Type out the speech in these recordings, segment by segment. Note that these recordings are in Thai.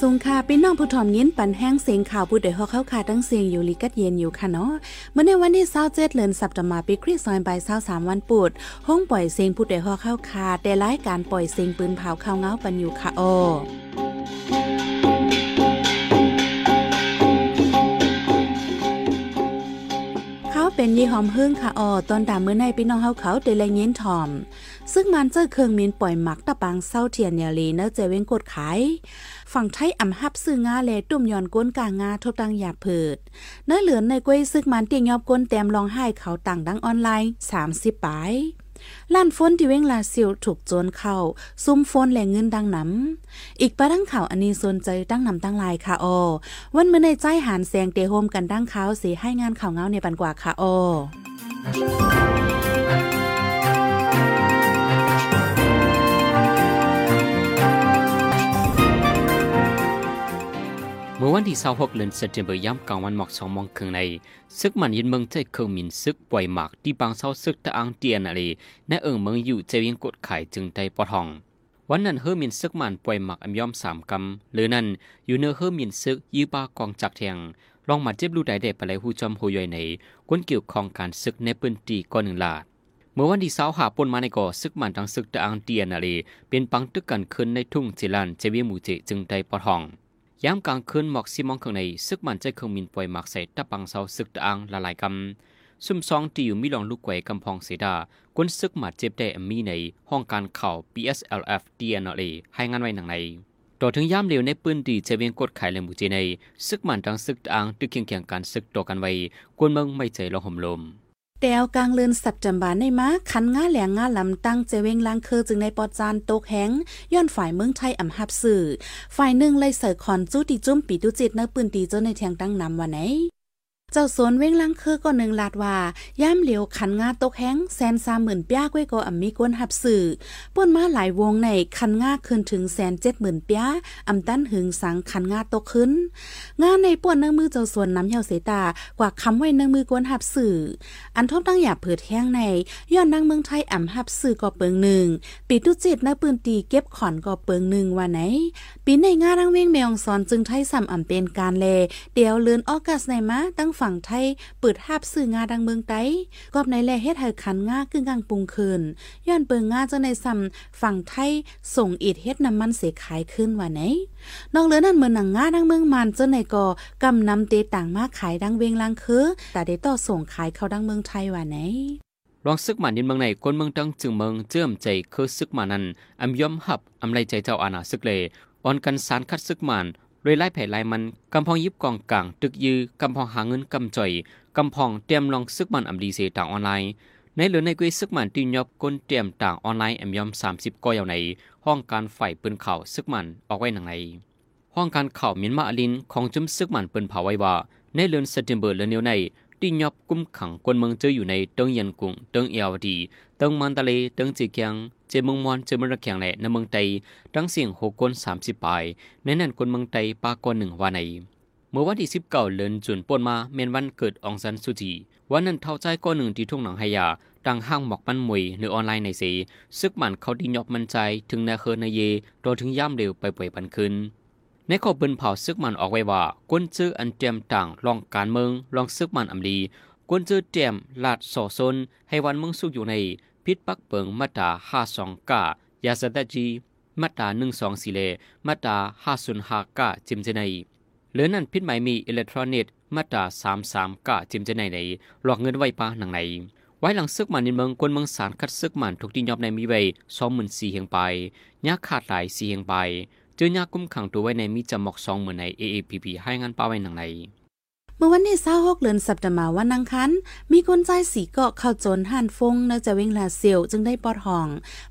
สุงค่ะพี่น้องผู้ถ่อมยินปันแห้งเสียงข่าวผู้ใดฮอกเข้าค่ะตั้งเสียงอยู่ลิกัดเย็นอยู่ค่ะเนาะเมื่อในวันที่27เดือนสัปดาห์ปีคริสต์ศักราช23วันปวดห้องปล่อยเสียงผู้ใดฮอกเข้าค่ะแต่รายการปล่อยเสียงปืนเผาข้าวเงาปันอยู่ค่ะโอ เป็นยี่หอมหึ่งค่ะออตอนดาเมื่อในพี่น้องเฮาเขาได้แลยินถ่อม ซึ่งมันเจอเครื่องมินปล่อยหมักตะปังเศร้าเทียนเนลีเนอเจเว้งกดขายฝั่งไทยอ่ำฮับซื้องาแลตุ่มย่อนก้นกางงาทบตังหยาเผิด เนื้อเหลือนในกล้วยซึกมันเตียงยอบก้นแต้มลองให้เขาต่างดังออนไลน์ 30ปาย ล้านฝนที่เว้งลาซิลถูกโจนเข้า ซุ่มฝนแหล่งเงินดังน้ำอีกประดังข่าวอันนี้สนใจตั้งนำตั้งลายค่ะออวันเมื่อในใจหานแสงเตโฮมกันดังเขาเสียให้งานข่าวเงาในปันกว่าค่ะออ มื่อวันที่26เดือนสิงหาคมย่ำกลางวันหมอก2โมองครึ่งในซึกมันยินเมืองใจเครื่องมินซึกปล่อยหมากที่บางเศร้าซึกตะอังเตียนอะไรในเอิงเมืองอยู่เจวิงกดไข่จึงได้ปอทอง วันนั้นเฮอมินซึกมันปล่อยหมากอัมยอมสามกำหรือนั้นอยู่เนื้อเฮอมินซึกยื้อปากองจักแทงลองมาเจ็บลูกใดเด็ไปเลยหูจอมหูย่อยในก้นเกี่ยวของการซึกในปืนตีก่อนหนึ่งลาดเมื่อวันที่สาวหาปนมาในก่อซึกมันทั้งซึกตะอังเตียนอะไรเป็นปังตึกกันขึ้นในทุ่งจิลันเจวิมูเจจึงได้ปอทอง ยามกลางคืนหมอกซีมองข้างในซึกมันใจเครื่องมินปล่อยหมักใส่ตะปังเสาซึกตะอังละลายกำซุ่มซองตีอยู่มีลองลูกไก่กำพองเสดากวนซึกหมัดเจ็บได้มีในห้องการข่าว PSLF DNLA ให้งานไว้หนังในต่อถึงย่ามเร็วในปืนดีเจเวียงกดไข่แลมูจีในซึกมันดังซึกตะอังตึกเคียงเคียงการซึกต่อกันไว้กวนเมืองไม่ใจลองห่มลม แตวกลางเลือนสับจำบานในมาคันง่าแหลงง่าลำตั้งเจเวงลางคือจึงในปอจานตกแหงย้อนฝ่ายเมืองไทยอ่ำหับสื่อ ฝ่ายหนึ่งเลยเสิร์คอนจู้ตีจุ้มปีตุจิตเนื้อปืนตีเจ้าในแทงตั้งนำวันไหน เจ้าสวนเว้งลังคือก็หนึ่งลาดว่าย่ามเหลียวขันงาตกแห้งแสนสามหมื่นป้าก้วยก็อ่ำมีก้นหับสื่อป่นมาหลายวงในขันงาขึ้นถึงแสนเจ็ดหมื่นป้าอ่ำตั้นหึงสังขันงาตกขึ้น งานในป่วนเนื้อมือเจ้าสวนน้ำเหี่ยวเสตากว่าคำไว้เนื้อมือก้นหับสื่ออันทบตั้งหยาเผิดแห้งในย้อนนั่งเมืองไทยอ่ำหับสื่อก็เปิงหนึ่งปีตุจิตในปืนตีเก็บขอนก็เปิงหนึ่งว่าไหนปีในงาดังเว้งแมงซอนจึงไทยซ้ำอ่ำเป็นการเลเดียวเลือนออกัสในมาตั้งฝั่งไทยเปิดหาบสื่องาดังเมืองไต้กอบในแลเฮ็ดให้ขันงากึ่งกลางปรุงคืนย้อนเปิงงาเจ้าในซ้ำฝั่งไทยส่งอิดเฮ็ดน้ำมันเสียขายขึ้นว่าไหนนอกเหลือนั่นเหมือนหนังงาดังเมืองมันเจ้าในก็กำนำเตต่างมาขายดังเวงลังคือแต่ได้ต่อส่งขายเข้าดังเมืองไทยว่าไหนลองซึกมันยินเมืองในคนเมืองตั้งจึงเมืองเจิมใจคือซึกมันนั้นอำยอมหับอำไรใจเจ้าอาณาซึกเลยอ่อนกันสารคัดซึกมัน โดยไล่แผ่ไล่มันกำพองยิบกองกลางตึกยือกำพองหาเงินกำจ่อยกำพองเตรียมลองซึกมันอำดีเสต่างออนไลน์ในเหลือในกุยซึกมันตีนยบก้นเตรียมต่างออนไลน์แอมยอม 30ก้อยาในห้องการฝ่ายปืนเข่าซึกมันออกไว้หนังในห้องการเข่าเมียนมาอลินของจุ้มซึกมันปืนเผาไว้ว่าในเลือนเซตเทมเบอร์เลือนเนียวใน ตีนยบกุมขังคนเมืองเจออยู่ในเติงยันกุงเติงเอวดีเติงมันตะเลเติงจีเกียงเจเมืองมอนเจเมืองระแขงแหล่ในเมืองไตตั้งเสียงหกคนสามสิบปายในนั้นคนเมืองไตปากคนหนึ่งว่าในเมื่อวันที่สิบเก้าเดือนจุนปนมาเมนวันเกิดองซันสุจีวันนั้นเท่าใจก้อนหนึ่งที่ทุ่งหนังไฮยาดังห้างหมอกมันมวยหรือออนไลน์ในสีซึกมันเขาดียอกมันใจถึงนาเคินในเยโดยถึงย่ำเร็วไปป่วยปันคืน ในข้อเปิ้นเผาซึกมันออกไว้ว่าก้นซื้ออันเตรียมต่างลองการเมืองลองซึกมันอำลีก้นซื้อเตรียมลาดสอซนให้วันเมืองสุกอยู่ในพิษปักเปิงมาตราห้าสองกายาสตจีมาตราหนึ่งสองสี่เลมาตราห้าศูนย์ห้ากาจิมเจนัยหรือนั่นพิษหมายมีอิเล็กทรอนิกส์มาตราสามสามกาจิมเจนัยในหลอกเงินไว้ปาหนังในไว้หลังซึกมันในเมืองกวนเมืองสารคัดซึกมันถูกตีนยอบในมีไว้สองหมื่นสี่เฮียงไปยาขาดหลายสี่เฮียงไป เจอยากุ้มขังตัวไว้ในมีจำหมอกสองเหมื่นใน AAPP ให้งานป้าไว้หนังในเมื่อวันที่26เดือนสัปดาห์วันนังคัน มีคนใจสีเกาะเข้าโจนห่านฟงเนจะเวงลาเซียวจึงได้ปอดห้อง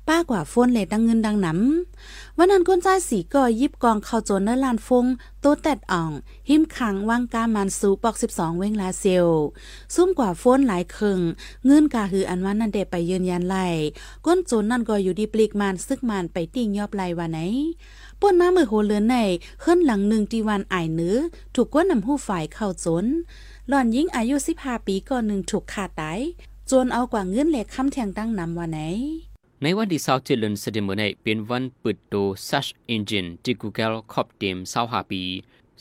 ป้ากว่าฟนเลยดังเงินดังหนำวันนั้นคนใจสีเกาะยิบกองเข้าโจนเนลานฟงโตแตดอ่อง หิมขังวางกามันสูปอก 12 เวงลาเซียวซุ่มกว่าฟนหลายเคิงเงินกาหืออันวันนั้นเดไปยืนยันไล่ก้นโจนนั่นก็อยู่ดีปลีกมันซึกมันไปติ่งยอบไล่วันไหน ป่นมาเมื่อโหเลือนในขึ้นหลังหนึ่งที่วันไอเนื้อถูกก้นนำหู้ฝ่ายเข้าจนหล่อนยิ่งอายุสิบห้าปีก่อนหนึ่งถูกขาตายจนเอากว่าเงินเหล็กคำแทงตั้งนำวันไหน ในวันที่27เดือนสิงหาคมนี้เป็นวันเปิดตัว Search Engine ที่ Google ครอบเต็ม25ปี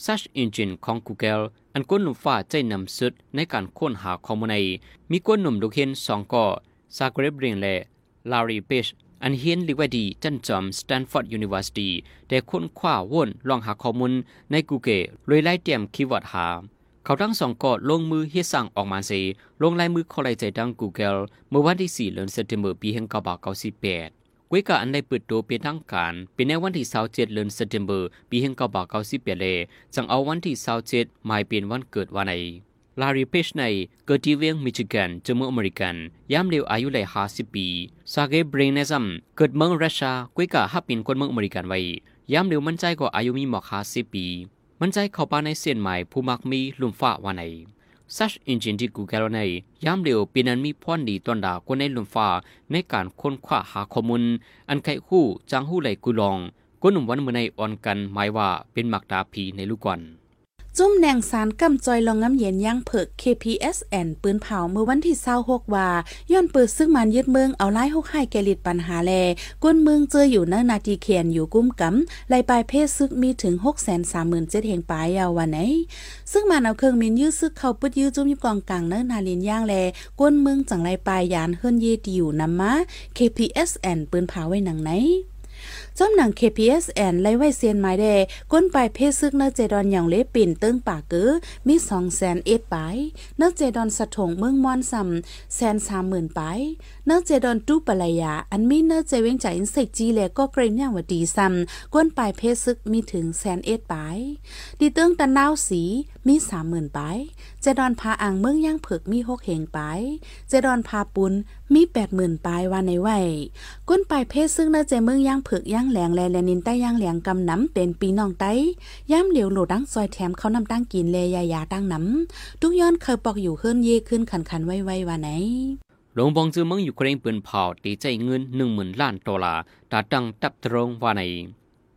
Search Engine ของ Google อันก้นหนุ่มฟ้าใจนำสุดในการค้นหาข้อมูลใน มีก้นหนุ่มลูกเห็นสองก่อซากเรบเรียงและลารีเปช อันเฮียนลิวดีจันจอมสแตนฟอร์ดยูนิเวอร์ซิตี้แต่ค้นคว้าวนลองหาข้อมูลใน Google เลยไล่เตรียมคีย์เวิร์ดหา เขาทั้งสองก็ลงมือเฮ็ดสั่งออกมาสิลงลายมือเขาไลใจดัง Google เมื่อวันที่4เดือนสิงหาคมปี1998กวยกาอันได้เปิดตัวเป็นทางการ เป็นในวันที่27เดือนสิงหาคมปี1998เลยจังเอาวันที่27มายเป็นวันเกิดวันไหน ลารีเพชในเกิดที่เวียงมิชิแกนจมูกอเมริกันยามเร็วอายุเลย50ปีซาเกเบรเนซัมเกิดเมืองรัสเซียกวยกาฮับป็นคนเมืองอเมริกันไว้ยามเร็วมั่นใจกว่าอายุมีหมอก50ปี มั่นใจเข้าไปในเส้นหมายผู้มักมีลุ่มฟ้าวันไหน Search Engine ที่ Google ในยามเร็วปีนั้นมีพรดีตอนดาคนในลุ่มฟ้าในการค้นคว้าหาข้อมูลอันไขคู่จางหู้ไหลกุลองก้นหนุ่มวันเมื่อในอ่อนกันหมายว่าเป็นมักดาผีในลูกก่อน จุ้มแนงสารกำจอยลองง้ำเย็นย่างเผิก KPSN ปืนเผาเมื่อวันที่26ว่าย้อนเปิดซึ่งมันยึดเมืองเอาไล่หกให้แกลิดปัญหาแลก้นเมืองเจออยู่ในนาทีเขียนอยู่กุ้มกำไล่ปลายเพศซึกมีถึง 637,000เฮงปลายยาววันไหน ซึ่งมันเอาเครื่องมินยื้อซึกเข้าปึดยื้อจุ้มยุกองกลางเนื้อนาลินย่างแลก้นเมืองจังไล่ปลายยานเฮิรนเยดีอยู่นำมา KPSN ปืนเผาไว้หนังไหน จอมหนัง KPSN ไล่ไว้เซียนไม้แดก้นปลายเพศซึกเนเจดอนอย่างเล็ปิ่นเติ้งปากเกือมีสองแสนเอ็ดปลายเนเจดอนสะถงเมืองมอนซำแสนสามหมื่นปลายเนเจดอนตู้ปลายา อันมีเนเจเวงใจอินเสกจีแลก็เกรงย่างวดีซำก้นปลายเพศซึกมีถึงแสนเอ็ดปลายดีเติ้งตะนาวสีมีสามหมื่นปลายเจดอนพาอ่างเมืองย่างเผือกมีหกเหงปลายเจดอนพาปุนมีแปดหมื่นปลายว่าในไหวก้นปลายเพศซึ่งเนเจเมืองย่างเผือกย่างแหลงแลแลนินใต้ย่างแหลงกำน้ำเป็นปีน้องไต้ย่ำเหลียวโหลดังซอยแถมเขานำตั้งกินเลยายาตั้งน้ำทุกย้อนเคยปอกอยู่ขึ้นเย่ขึ้นขันขันไว้ไว้ว่าไหนหลวงบองจือเมืองอยู่เครงปืนเผาตีใจเงินหนึ่งหมื่นล้านดอลลาร์ตาตังตับตรงว่าใน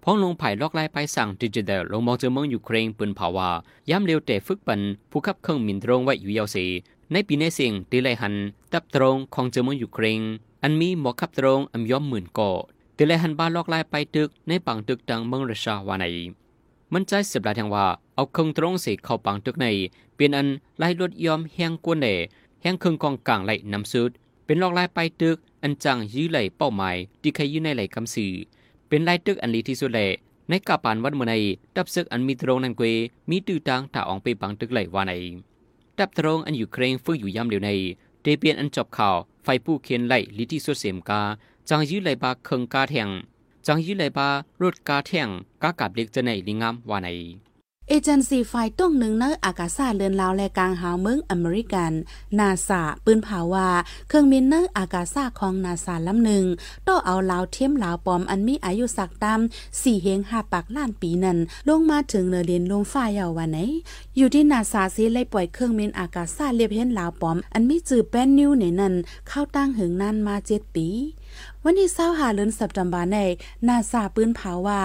พ้องลงไผ่ลอกไล่ไปสั่งดิจิทัลลงมองเจอเมืองอยู่เครงปืนเผาว่าย้ำเร็วแต่ฝึกปันผู้ขับเครื่องมินตรงไว้อยู่ยาวสีในปีในเสียงตีไลหัน ตับตรงของเจอเมืองอยู่เครงอันมีหมอขับตรงอันย่อมหมื่นก่อ ตีไลหันบ้านลอกไล่ไปตึกในปังตึกดังเมืองรัชาวาในมันใจเสืบลายทางว่าเอาเครื่องตรงสีเข้าปังตึกใน เป็นอันไล่รถยอมแห้งกวนเดแห้งเครื่องกองกลางไหลน้ำซุดเป็นลอกลายไปตึกอันจังยื้อไหลเป้าหมายที่ใครยื้อในไหลคำสื่อเป็นลายตึกอันลีที่สุดแหละในกาปานวัดเมื่อในดับซึกอันมีตรงนันเกวมีตื้อตางถ่าอองไปปังตึกไหลว่าในดับตรงอันอยู่เครงฟื้นอยู่ย่ำเดียวในเดเปียนอันจบข่าวไฟผู้เขียนไหลลิที่สุดเสียมกา จังยื้อไหลบาเคิงกาแทงจังยื้อไหลบารถกาแทงกากับเล็กจะในลิงามว่าในเอเจนซี่ไฟต้งหนึ่งเนออากาศาเลือนลาวและกลางหาวเมืองอเมริกันนาซาปืนผาว่าเครื่องบินเนออากาศาของนาซาลำหนึ่งต้องเอาลาวเทียมลาวปอมอันมีอายุสักตามสี่เฮงห้าปากล้านปีนั้น ลงมาถึงเนเรียนลงฟ้าเยาวันไหน อยู่ที่นาซาซีเลยปล่อยเครื่องบินอากาศาเรียบเห็นลาวปอม อันมีจือแป้นนิวในนั้นเข้าตั้งหึงนานมาเจ็ดปี วันที่เศร้าหาเลือนสัปดาห์ในนาซาปืนเผาว่า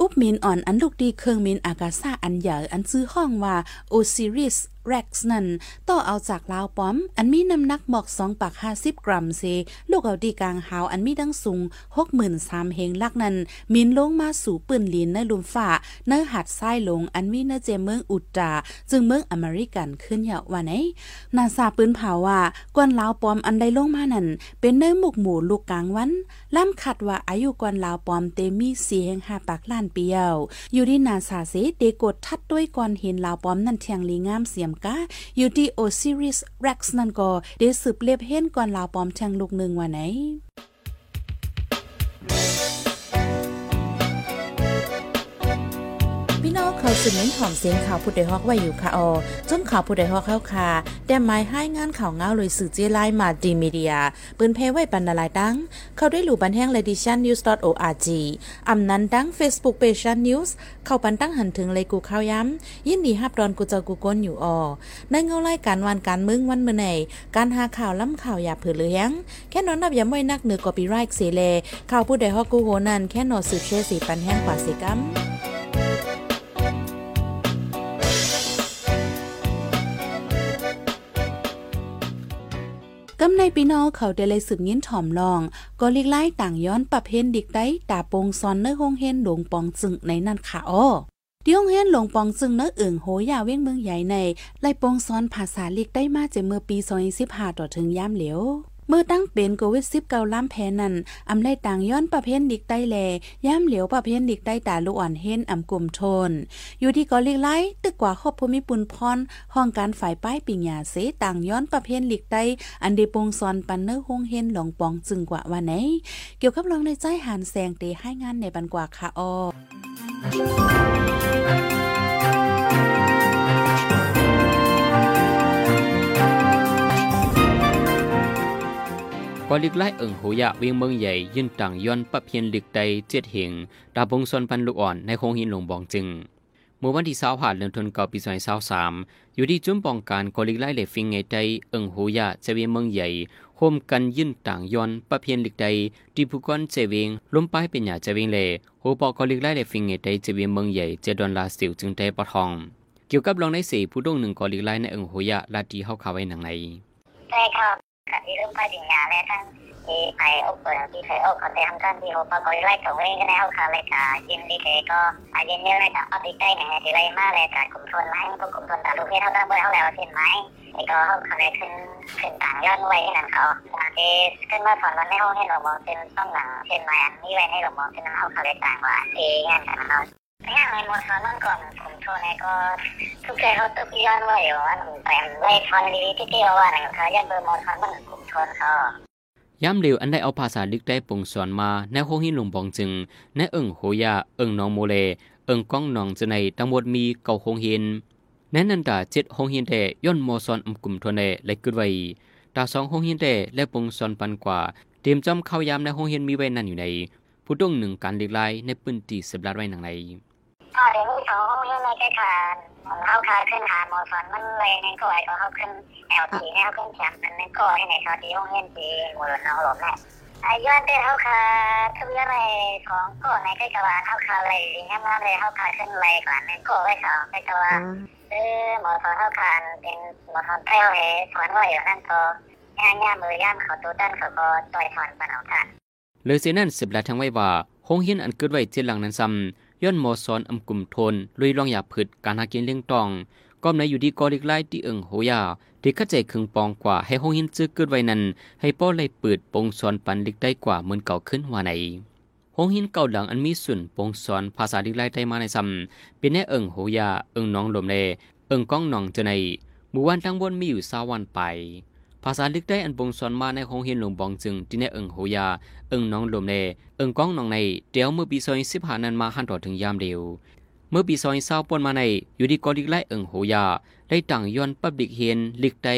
อุบมินอ่อนอันลูกดีเครื่องมินอากาซาอันใหญ่อันซื้อห้องว่าโอซิริสแร็กซ์นั่นต่อเอาจากลาวป้อม อันมีน้ำหนักหมอกสองปากห้าสิบกรัมเซลูกเอาดีกลางหาวอันมีดังสูงหกหมื่นสามเฮงลักนั้นมินลงมาสู่ปืนลินในลุมฝ่าเนื้อหัดไส้ลงอันมีเนื้อเจเมืองอุตตาจึงเมืองอเมริกันขึ้นเหยาว่าไหนนาซาปืนเผาว่ากวนลาวป้อมอันใดลงมานั่น เป็นเนื้อหมกหมูลูกกลางวันล่ำขัดว่าอายุกวนลาวป้อมเตมีสี่เฮงห้าปากล้านปีเยาอยู่ที่นาซาเซเดกดทัดด้วยก่อนเห็นลาวป้อมนั่นเทียงลีงามเสียมกะอยู่ที่โอซิริสแร็กซ์นั่นก็ได้สืบเลียบเห็นก่อนลาวปอมแทงลูกหนึ่งว่าไหน สืบเน้นหอมเสียงข่าวผู้ใดฮอกไว้อยู่ค่ะออจมข่าวผู้ใดฮอกเข้าค่ะแต่หมายให้งานข่าวเงาเลยสื่อเจไลมาดีมีเดีย ปืนเพไว้ปันนาลายตั้ง เข้าได้หลู่บันแห้ง ledition news org อำนั้นตั้ง Facebook page news เข้าปันตั้งหันถึงเลยกูข้าวย้ำยินดีฮับดอนกูเจ้ากูก้นอยู่ออในเงาไล่การวันการมึงวันเมื่อไหนการหาข่าวล้ำข่าวอย่าเผือเลี้ยงแค่นอนนับย้ำไว้นักเหนือกอปีไรค์เสเลข่าวผู้ใดฮอกกูโหนันแค่นอสืบเชื่อสีปันแห้งกว่าสิกัม กำในปีน้องเขาได้เลยสืบยินถ่อมลอง ก็ลีกไล่ต่างย้อนปรับเพนดิกได้ตาปงซอนเนื้อห้องเฮนหลงปองจึงในนั่นค่ะอ้อดิองเฮนหลงปองซึงเนื้ออึ่งโหยาเว้งเมืองใหญ่ในไล่ปงซ้อนภาษาลิกได้มาจเมื่อปี2015ต่อถึงย่ามเหลียว เมื่อตั้งเป็นโควิด1 9ล้ำแพนั้นอำไลต่างย้อนประเภทดิกใต้แลย่ามเหลียวประเภทดิกใต้ตาลูกอ่อนเห็นอำกลุ่มทนอยู่ที่กอลิกไลตึกกว่าครอบภูมิปุนพรห้องการฝ่ายป้ายปิญญาเสต่างย้อนประเภทลิกใต้อันเดปงซอนปันเนอร์ฮงเฮนหลงปองจึงกว่าว่าไหน เกี่ยวกับลองในใจหานแสงเตให้งานในบันกว่าค่ะออ กอลิกไล่เอิงหูยะเวียงเมืองใหญ่ยื่นต่างย้อนปะเพียนลิกใดเจ็ดเหงดาบงซอนปันลูกอ่อนในโคงหินหลงบองจึงเมื่อวันที่สาวผ่านเดือนธันวาคมปีสองพันสสามอยู่ที่จุ้มปองการกอลิกไล่เหล็ฟิงไงใจเอิงหูยะจะเวียงเมืองใหญ่โฮมกันยื่นต่างย้อนปะเพียนลิกใดที่ผู้ก้อนเจเวงล้มป้ายเป็นหยาเจเวงเลโฮปอกอลิกไล่เหล็ฟิงไงใจจะเวียงเมืองใหญ่เจดอนลาสิวจึงได้ปะทอง เกี่ยวกับรองในสี่ผู้ดงหนึ่งกอลิกไล่ในเอิงหูยะลาดีเข้าข่าวไว้หนังในใช่ครับ กับที่เริ่มไปถึงยาแล้วทั้งที่ไปอกเปิดที่เคยอกเขาไปทำการที่โอปก็ไล่ของเองก็แล้วค่ะเลยค่ะยินดีเคก็อายินดีเลยค่ะเอาติดใจไหนที่ไรมาเลยค่ะกลุ่มทนไหมพวกกลุ่มทนแต่ลูกที่เท่ากันเบอร์เท่าแล้วเช่นไหมไอ้ก็เขาเลยขึ้นขึ้นต่างย้อดไว้นั่นเขาบางทีขึ้นมาสอนวันในห้องให้เรามองเป็นต้องหลังเช่นไหมอันนี้ไว้ให้เรามองเป็นเอาเขาเลยต่างว่าเองานกันเขา งานในมอสอนนั่นก่อนผมโทษในก็ทุกใจเขาตุกย้อนไว้อยู่ว่าแต่ไม่ทอนดีที่เที่ยวว่าหนังเขายันเบอร์มอสอนมันกลุ่มทนเขาย้ำเร็วอันได้เอาภาษาลึกได้ปงสอนมาในโฮหินหลงบองจึงในเอิงโหยาเอิงนองโมเล เอิงก้องนองจะในทั้งหมดมีเก่าโฮหินแน่นันตาเจ็ดโฮหินแด่ย่นโมซอนอำกลุ่มทวนเนและกึดไว้ตาสองโฮหินแด่และปงสอนปันกว่าเตรียมจอมเข้ายามในโฮหินมีไว้นั่นอยู่ในผู้ดงหนึ่งการเลีกลายในปืนตีสบลัดไว้หนังใน ก็เดี๋ยวนี้สองโฮหินในแค่ขาเขาขาขึ้นหาโมซอนมันเลยในก่อยก็เขาขึ้นแอลทีแนวขึ้นแชมป์มันในก่อยในเขาที่ห้องเงินทีมูลน้องหลงแม่อาย้อนได้เขาขาทุกอย่างเลยของก่อในใกล้กะวาเขาขาเลยงามๆเลยเขาขาขึ้นเลยก่อนในก่อไว้เขาใกล้กะวาเออหมอสอนเขาขาเป็นหมอสอนเท้าเหสอนว่าอยู่นั่นก็ย่างย่ามือย่ามเขาตัวด้านเขาก็ต่อยถอนปันเอาค่ะเลยเสียนั่นสิบละทั้งไว้ว่าห้องเฮียนอันเกิดไว้เจ็ดหลังนั้นซ้ำ ย้อนมอซอนอำกลุ่มทนลุยลองหยาผึดการหากินเลี้ยงตองก็ในอยู่ดีกอลิกไล่ที่เอิงโหยาที่ข้าใจคึงปองกว่าให้ห้องหินซื้อเกิดไว้นั้น ให้ป้อไล่เปิดปงสอนปันลิกได้กว่าเหมือนเก่าขึ้นว่าไหนห้องหินเก่าหลังอันมีส่วนปงสอนภาษาลิกไล่ได้มาในซ้ำเป็นแน่เอิงโหยาเอิงน้องลมเลเอิงก้องน้องเจในหมู่วันทั้งบนมีอยู่สาวันไปาษาลึกได้อันบงสอนมาในโองเฮียนหลวงบองจึงที่ในเอิงโหยา เอิงน้องลมเนเอิงก้องน้องในเดียวเมื่อปีซอยสิบหานั้นมาหันต่อถึงยามเดียว เมื่อปีซอยเศร้าปนมาในอยู่ดีกอดิกไล่เอิงโหยา ได้ต่างย้อนปับดิกเฮียนลิกใด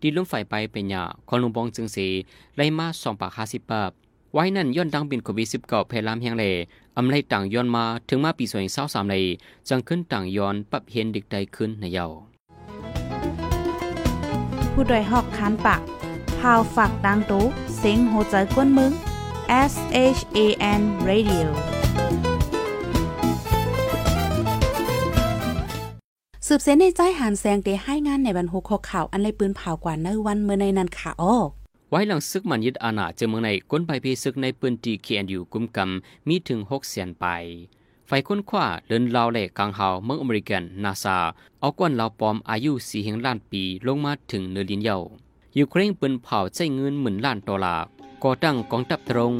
ดีลุ่มฝ่ายไปเป็นยาคอนลุงบองจึงสีไล่มาสองปากห้าสิบปับไว้นั่นย้อนดังบินโควิดสิบเก้าเพลามแห่งเลอำไลต่างย้อนมาถึงมาปีซอยเศร้าสามเลยจังขึ้นต่างย้อนปับเฮียนดิกใดขึ้นในเย้า ผู้ดยหอกคานปากพาวฝากดังตู้เซ็งโหใจกวนมึง S H A N Radio สืบเส้นในใจหันแสงเดให้งานในบรรหุกข่าว อันเลยปืนเผากว่าเนวันเมื่อในนันขาอ้อไว้หลังซึกมันยึดอาณาเจอเมืองในก้นไปเพซึกในปืนตีเคียนอยู่กุมกำมีถึงหกแสนไป ไฟค้นคว้าเดินลาวแหลกกลางเฮาเมืองอเมริกันนาซาเอาก้นลาวปอมอายุสี่เฮงล้านปีลงมาถึงเนือลินเยายูเครนปืนเผาใช้เงินหมื่นล้านดอลลาร์ก่อตั้งกองทัพตรง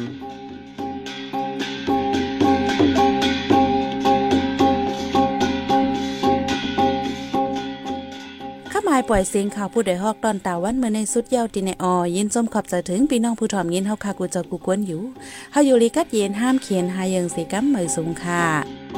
ายปล่อยเสียงข่าวผู้ใดฮอกตอนตาวันเมื่อในสุดเยาวตีในออยินส้มขอบใจถึงพี่น้องผู้ถ่อมยินเฮาคากูจอกูกวนอยู่เฮาอยู่ลีกัดเย็นห้ามเขียนหายังสีกัมเหมยสูงค่ะ